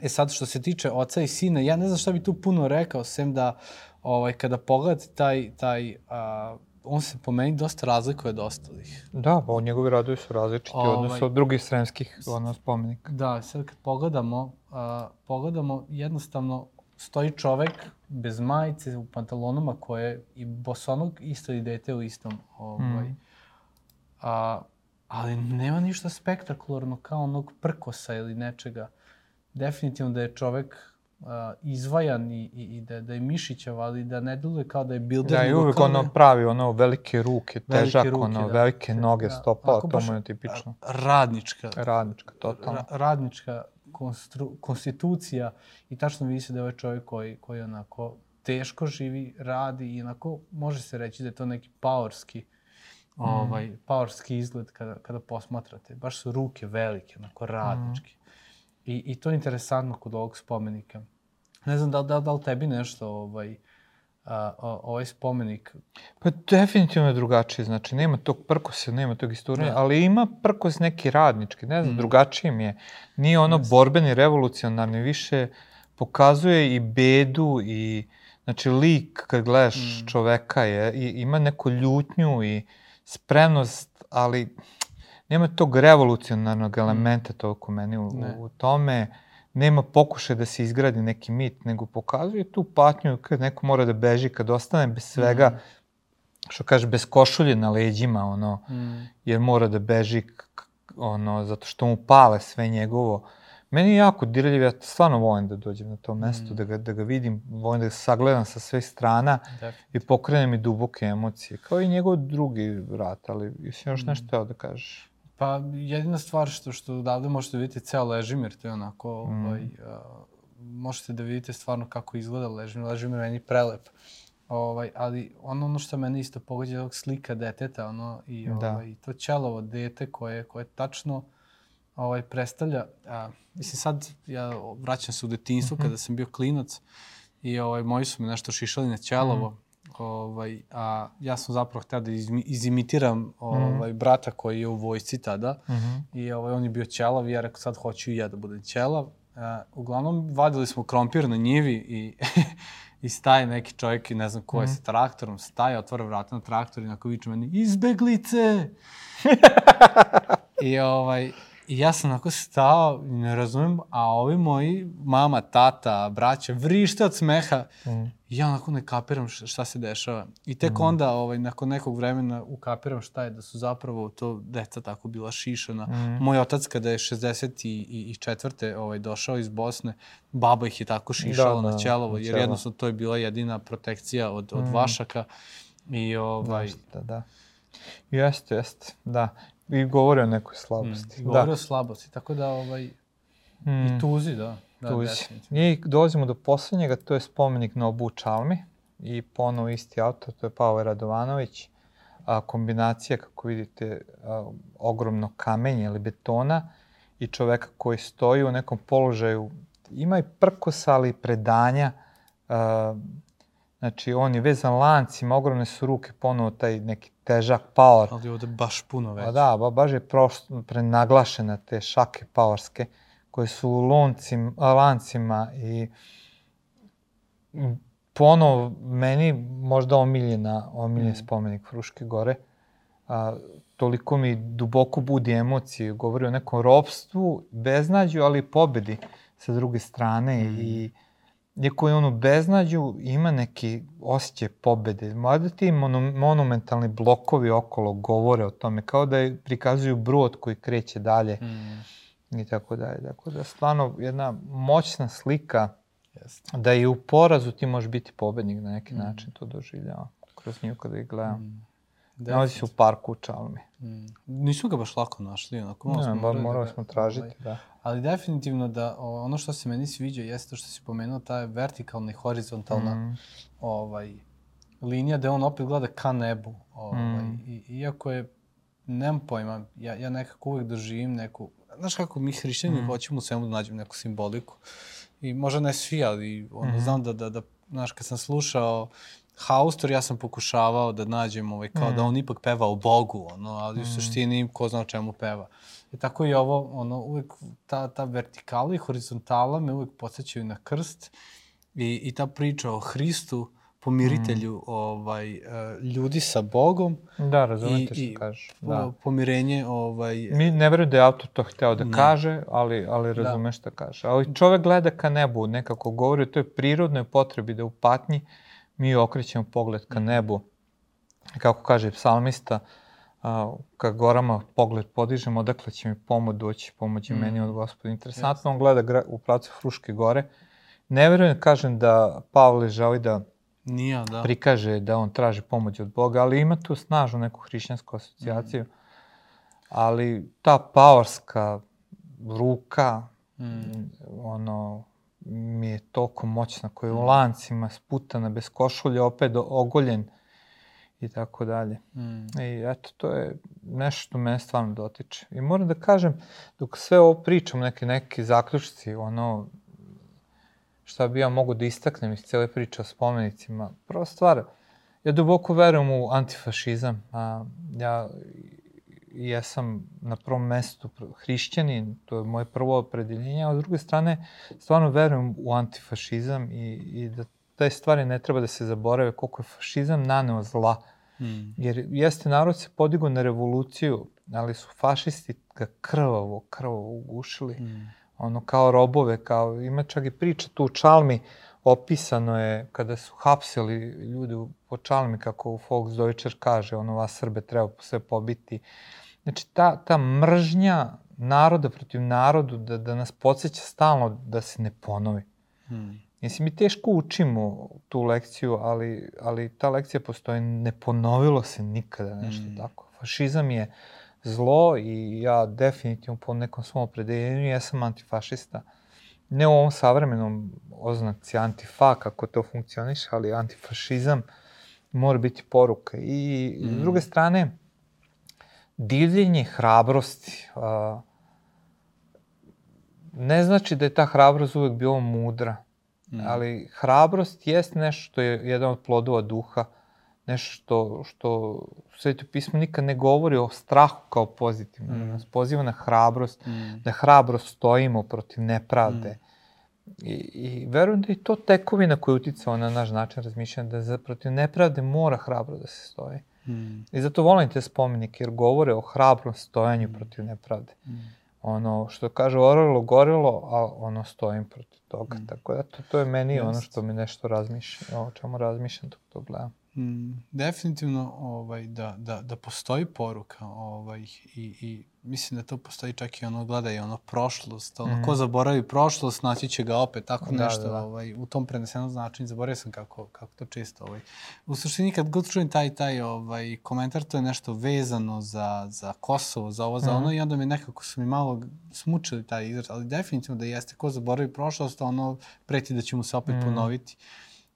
E sad, što se tiče oca i sina, ja ne znam šta bi tu puno rekao, sem da ovaj, kada pogledate taj, taj a, on se po meni dosta razlikuje od ostalih. Da, pa njegovi radovi su različiti ovaj, odnosno od drugih sremskih ono, spomenika. Da, sad kad pogledamo, a, pogledamo, jednostavno stoji čovek bez majice u pantalonama koje i bosonog isto i dete u istom. Ovaj, mm. a, ali nema ništa spektakularno kao onog prkosa ili nečega definitivno da je čovek uh, izvajan i, i, i da, da je mišićav, ali da ne deluje kao da je builder. Da, i uvek ono pravi ono velike ruke, težak, velike ruke, ono da, velike noge, da, stopa, to mu je tipično. Radnička. Radnička, totalno. Ra, radnička konstru, konstitucija i tačno vidi se da je ovaj čovjek koji, koji onako teško živi, radi i onako može se reći da je to neki powerski mm. ovaj, powerski izgled kada, kada posmatrate. Baš su ruke velike, onako radnički. I, I to je interesantno kod ovog spomenika. Ne znam da, da, da li tebi nešto ovaj, a, a, ovaj spomenik... Pa definitivno je drugačije, znači nema tog prkosa, nema tog istorije, ali ima prkos neki radnički, ne znam, mm. drugačije mi je. Nije ono yes. borbeni, revolucionarni, više pokazuje i bedu i znači lik kad gledaš mm. čoveka je, i, ima neku ljutnju i spremnost, ali nema tog revolucionarnog mm. elementa toliko meni u, u tome. Nema pokušaja da se izgradi neki mit, nego pokazuje tu patnju kad neko mora da beži, kad ostane bez svega, mm. što kaže, bez košulje na leđima, ono, mm. jer mora da beži, ono, zato što mu pale sve njegovo. Meni je jako dirljiv, ja stvarno volim da dođem na to mesto, mm. da, ga, da ga vidim, volim da ga sagledam sa sve strana i pokrene mi duboke emocije, kao i njegov drugi rat, ali jesi još mm. nešto teo da kažeš? Pa jedina stvar što, što odavde možete da vidite ceo Ležimir, to je onako, mm. ovaj, a, možete da vidite stvarno kako izgleda Ležimir. Ležimir meni prelep. Ovaj, ali ono, ono što mene isto pogađa je slika deteta, ono, i da. ovaj, to ćelovo dete koje, koje tačno ovaj, predstavlja, a, mislim sad ja vraćam se u detinjstvo mm -hmm. kada sam bio klinac i ovaj, moji su mi nešto šišali na ćelovo, mm ovaj, a ja sam zapravo hteo da izimitiram ovaj, brata koji je u vojsci tada Mm -hmm. i ovaj, on je bio ćelav i ja rekao sad hoću i ja da budem ćelav. Uh, uglavnom, vadili smo krompir na njivi i, i staje neki čovjek i ne znam ko je Mhm. sa traktorom, staje, otvara vrata na traktor i onako viče meni, izbeglice! I ovaj, I ja sam onako stao, ne razumem, a ovi moji, mama, tata, braća, vrište od smeha. Mm. I ja onako ne kapiram šta, se dešava. I tek onda, ovaj, nakon nekog vremena, ukapiram šta je, da su zapravo to deca tako bila šišana. Mm. Moj otac, kada je 64. Ovaj, došao iz Bosne, baba ih je tako šišala Da, na da, ćelovo, na jer ćelo. jednostavno to je bila jedina protekcija od, od Mm. vašaka. I ovaj, Da, da. Jeste, jeste, da. I govori o nekoj slabosti. mm, da. govorio o slabosti, tako da ovaj, Mm. i tuzi, da. Da Tuzi. I dolazimo do poslednjega, to je spomenik na obu Čalmi i ponovo isti autor, to je Pavle Radovanović. A, kombinacija, kako vidite, a, ogromno kamenje ili betona i čoveka koji stoji u nekom položaju, ima i prkosa, ali i predanja. A, znači, on je vezan lancima, ogromne su ruke, ponovo taj neki težak power. Ali ovde baš puno već. Pa da, ba, baš je prosto prenaglašene te šake paorske koje su u loncim, lancima i ponovo meni možda omiljena, omiljen Mm. spomenik Fruške gore. A, toliko mi duboko budi emocije, govori o nekom ropstvu, beznađu, ali i pobedi sa druge strane Mm. i iako je on u beznađu, ima neki osjećaj pobede. Mada ti mono, monumentalni blokovi okolo govore o tome, kao da je, prikazuju brod koji kreće dalje Mm, i tako dalje. Tako da stvarno jedna moćna slika jeste. da i u porazu ti možeš biti pobednik na neki Mm. način, to doživljava kroz nju kada ih gledam. Mm, Nalazi se u parku u Čalmi. Mm. Nismo ga baš lako našli, onako malo Ne, smo ba, morali da morali smo tražiti, ovaj, da. Ali definitivno da o, ono što se meni sviđa jeste to što si pomenuo, ta vertikalna i horizontalna Mm. ovaj, linija gde on opet gleda ka nebu. Ovaj, Mm. i, iako je, nemam pojma, ja, ja nekako uvek doživim neku, znaš kako mi hrišćani Mm. hoćemo u svemu da nađemo neku simboliku. I možda ne svi, ali ono, Mhm. znam da, da, da, znaš, kad sam slušao Haustor, ja sam pokušavao da nađem ovaj, kao da Mm. on ipak peva o Bogu, ono, ali u Mm. suštini ko zna o čemu peva. I tako i ovo, ono, uvek ta, ta vertikala i horizontala me uvek podsjećaju na krst i, i ta priča o Hristu, pomiritelju Mm. ovaj, e, ljudi sa Bogom, Da, razumete I- što kažeš. da. Da. pomirenje ovaj, Mi ne verujem da je autor to hteo da Ne. kaže, ali, ali razume šta kaže. Ali čovek gleda ka nebu, nekako govori o toj prirodnoj potrebi da u patnji mi okrećemo pogled ka nebu. Kako kaže psalmista, a, kad gorama pogled podižem, odakle će mi pomoć doći, pomoć je Mm. meni od gospoda. Interesantno, on gleda u pracu Fruške gore. Ne verujem, kažem, da Pavle želi da nije, da. prikaže da on traži pomoć od Boga, ali ima tu snažnu neku hrišćansku asocijaciju. Ali ta paorska ruka, Mm. ono, mi je toliko moćna, koja je u Mm. lancima, sputana, bez košulje, opet ogoljen i tako dalje. Mm. I eto, to je nešto što mene stvarno dotiče. I moram da kažem, dok sve ovo pričam, neke, neki zaključci, ono, šta bi ja mogu da istaknem iz cele priče o spomenicima. Prva stvar, ja duboko verujem u antifašizam. A, ja jesam na prvom mestu hrišćanin, to je moje prvo opredeljenje, a s druge strane stvarno verujem u antifašizam i, i da te stvari ne treba da se zaborave koliko je fašizam naneo zla. Mm. Jer jeste narod se podigao na revoluciju, ali su fašisti ga krvavo, krvavo ugušili. Mm. Ono kao robove, kao ima čak i priča tu u Čalmi, opisano je kada su hapsili ljude u- po Čalmi, kako Volksdeutscher kaže, ono vas Srbe treba sve pobiti. Znači ta, ta mržnja naroda protiv narodu da, da nas podsjeća stalno da se ne ponovi. Mm. Mislim, mi teško učimo tu lekciju, ali, ali ta lekcija postoji, ne ponovilo se nikada nešto Mm. tako. Fašizam je zlo i ja definitivno po nekom svom opredeljenju jesam antifašista. Ne u ovom savremenom oznaci antifa, kako to funkcioniše, ali antifašizam mora biti poruka. I s Mm. druge strane, divljenje hrabrosti. A, ne znači da je ta hrabrost uvek bila mudra, Mm. ali hrabrost jeste nešto što je jedan od plodova duha nešto što, što Sveto pismo nikad ne govori o strahu kao pozitivno. Mm. Nas poziva na hrabrost, mm. da hrabro stojimo protiv nepravde. Mm. I, I verujem da je to tekovina koja je uticala na naš način razmišljanja, da za protiv nepravde mora hrabro da se stoji. Mm. I zato volim te spomenike, jer govore o hrabrom stojanju mm. protiv nepravde. Mm. Ono, što kaže orelo, gorelo, a ono stojim protiv toga. Mm. Tako da to, to je meni Just. ono što mi nešto razmišlja, o čemu razmišljam dok to gledam. Mm, definitivno ovaj, da, da, da postoji poruka ovaj, i, i mislim da to postoji čak i ono gledaj ono prošlost, ono mm. ko zaboravi prošlost naći će ga opet, tako da, nešto da, da. Ovaj, u tom prenesenom značenju, zaboravio sam kako, kako to često ovaj. U suštini kad god čujem taj, taj ovaj, komentar, to je nešto vezano za, za Kosovo, za ovo, za mm. ono i onda mi nekako su mi malo smučili taj izraz, ali definitivno da jeste ko zaboravi prošlost, ono preti da će mu se opet mm. ponoviti.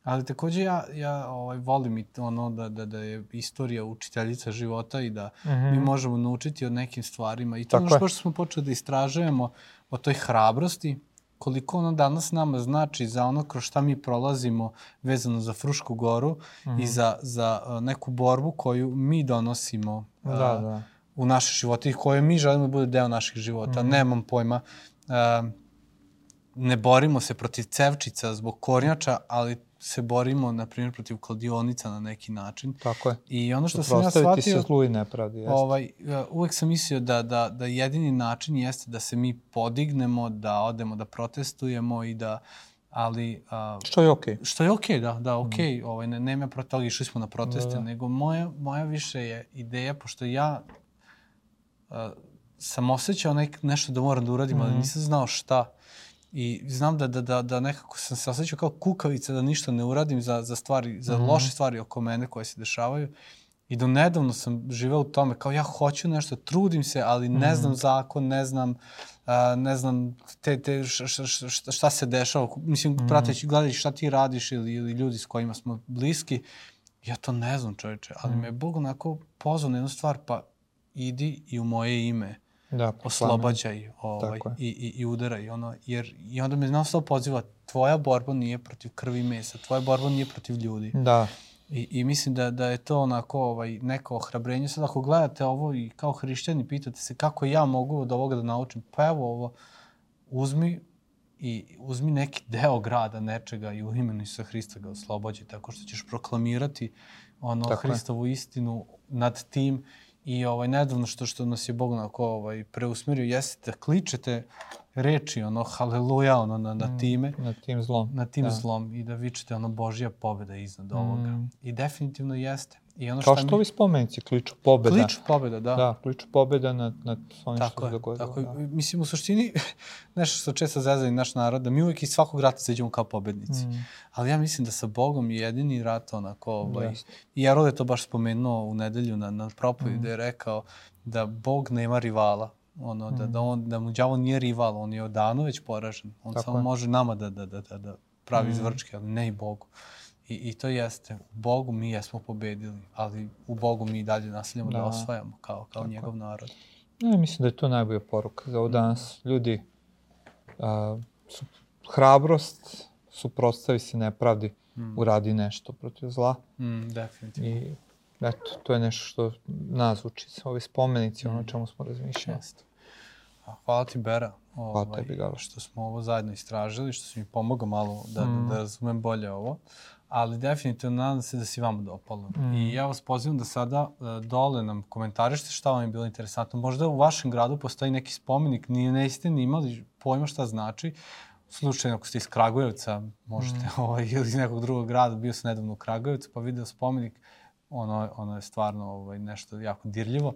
Ali takođe ja, ja ovaj, volim i ono da, da, da je istorija učiteljica života i da mm -hmm. mi možemo naučiti o nekim stvarima. I to Tako ono što, što smo počeli da istražujemo o toj hrabrosti, koliko ono danas nama znači za ono kroz šta mi prolazimo vezano za Frušku goru mm -hmm. i za, za neku borbu koju mi donosimo da, uh, da. u naše živote i koje mi želimo da bude deo naših života. Mm -hmm. Nemam pojma. Uh, ne borimo se protiv cevčica zbog kornjača, ali se borimo, na primjer, protiv kladionica na neki način. Tako je. I ono što sam ja shvatio... se zlu i nepravdi, jeste. Ovaj, uvek sam mislio da, da, da jedini način jeste da se mi podignemo, da odemo da protestujemo i da ali... A, što je okej. Okay. Što je okej, okay, da, da, okej. Okay. Mm. Ovaj, ne, nema protiv toga, išli smo na proteste, da, da. nego moja, moja više je ideja, pošto ja a, sam osjećao nek, nešto da moram da uradim, mm. ali nisam znao šta. I znam da, da, da, da nekako sam se osjećao kao kukavica da ništa ne uradim za, za stvari, za mm -hmm. loše stvari oko mene koje se dešavaju. I do nedavno sam živeo u tome, kao ja hoću nešto, trudim se, ali ne mm -hmm. znam zakon, ne znam, uh, ne znam te, te š, š, š, šta se dešava. Mislim, mm -hmm. prateći, gledajući šta ti radiš ili, ili ljudi s kojima smo bliski, ja to ne znam čoveče, ali mm -hmm. me je Bog onako pozvao na jednu stvar, pa idi i u moje ime da, oslobađaj ovaj, i, i, i udaraj. Ono, jer, I onda me non stop poziva, tvoja borba nije protiv krvi i mesa, tvoja borba nije protiv ljudi. Da. I, I mislim da, da je to onako ovaj, neko ohrabrenje. Sad ako gledate ovo i kao hrišćani pitate se kako ja mogu od ovoga da naučim, pa evo ovo, uzmi i uzmi neki deo grada nečega i u imenu Isusa Hrista ga oslobađi tako što ćeš proklamirati ono tako Hristovu je. istinu nad tim I ovaj, nedavno što, što nas je Bog onako ovaj, preusmerio jeste da kličete reči, ono, haleluja, ono, na, na mm, time. Mm, na tim zlom. Na tim da. zlom i da vičete, ono, Božja pobeda iznad mm. ovoga. I definitivno jeste. I ono Kao što mi... ovi spomenici, kliču pobeda. Kliču pobeda, da. Da, kliču pobeda nad, nad onim tako što se dogodilo. Tako je, da. mislim, u suštini, nešto što često zezali naš narod, da mi uvek iz svakog rata zađemo kao pobednici. Mm. Ali ja mislim da sa Bogom je jedini rat onako, ovaj, yes. i Jarod je to baš spomenuo u nedelju na, na propovedi, mm. da je rekao da Bog nema rivala. Ono, mm. da, da, on, da mu đavo nije rival, on je odano već poražen. On tako samo je. može nama da, da, da, da, da pravi mm. zvrčke, ali ne i Bogu. I, I to jeste, u Bogu mi jesmo pobedili, ali u Bogu mi dalje nastavljamo da, da osvajamo kao, kao njegov narod. Ja, mislim da je to najbolja poruka za ovo danas. Ljudi, a, su, hrabrost, suprotstavi se nepravdi, mm. uradi nešto protiv zla. Mm, definitivno. I eto, to je nešto što nas uči, ovi spomenici, mm. ono čemu smo razmišljali. Jeste. Hvala ti, Bera, ovaj, tebi, što smo ovo zajedno istražili, što si mi pomogao malo da, mm. da razumem bolje ovo ali definitivno nadam se da si vama dopalo. Mm. I ja vas pozivam da sada uh, dole nam komentarište šta vam je bilo interesantno. Možda u vašem gradu postoji neki spomenik, ni ne ste ni imali pojma šta znači. Slučajno, ako ste iz Kragujevca, možete, mm. ovaj, ili iz nekog drugog grada, bio sam nedavno u Kragujevcu, pa video spomenik, ono, ono je stvarno ovaj, nešto jako dirljivo. Uh,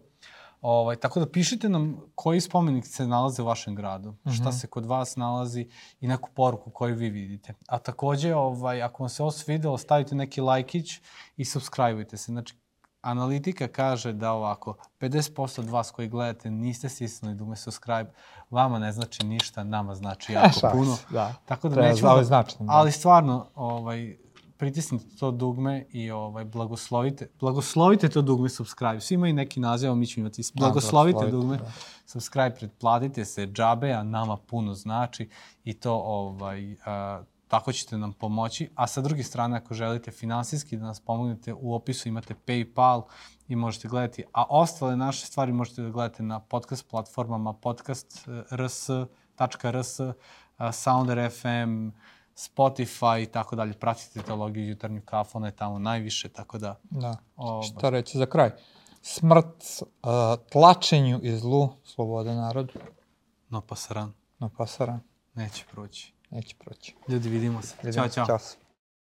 Ovaj, tako da pišite nam koji spomenik se nalaze u vašem gradu, mm -hmm. šta se kod vas nalazi i neku poruku koju vi vidite. A takođe, ovaj, ako vam se ovo svidelo, stavite neki lajkić i subscribeujte se. Znači, analitika kaže da ovako, 50% od vas koji gledate niste stisnuli dume subscribe, vama ne znači ništa, nama znači jako puno. Da. Tako da Treba nećemo da, značno, da. Ali stvarno, ovaj, pritisnite to dugme i ovaj, blagoslovite, blagoslovite to dugme subscribe. Svi imaju neki naziv, mi ćemo imati da, blagoslovite da, dugme, da. subscribe, pretplatite se, džabe, a nama puno znači i to ovaj, a, tako ćete nam pomoći. A sa druge strane, ako želite finansijski da nas pomognete, u opisu imate PayPal i možete gledati. A ostale naše stvari možete da gledate na podcast platformama podcast.rs.rs, Sounder FM, Spotify i tako dalje. Pratite teologiju jutarnju kafu, ona je tamo najviše, tako da... Da. O, Šta reći za kraj? Smrt, uh, tlačenju i zlu, sloboda narodu. No pasaran. No pasaran. Neće proći. Neće proći. Ljudi, vidimo se. Vidimo. Ćao, čao. Ćao.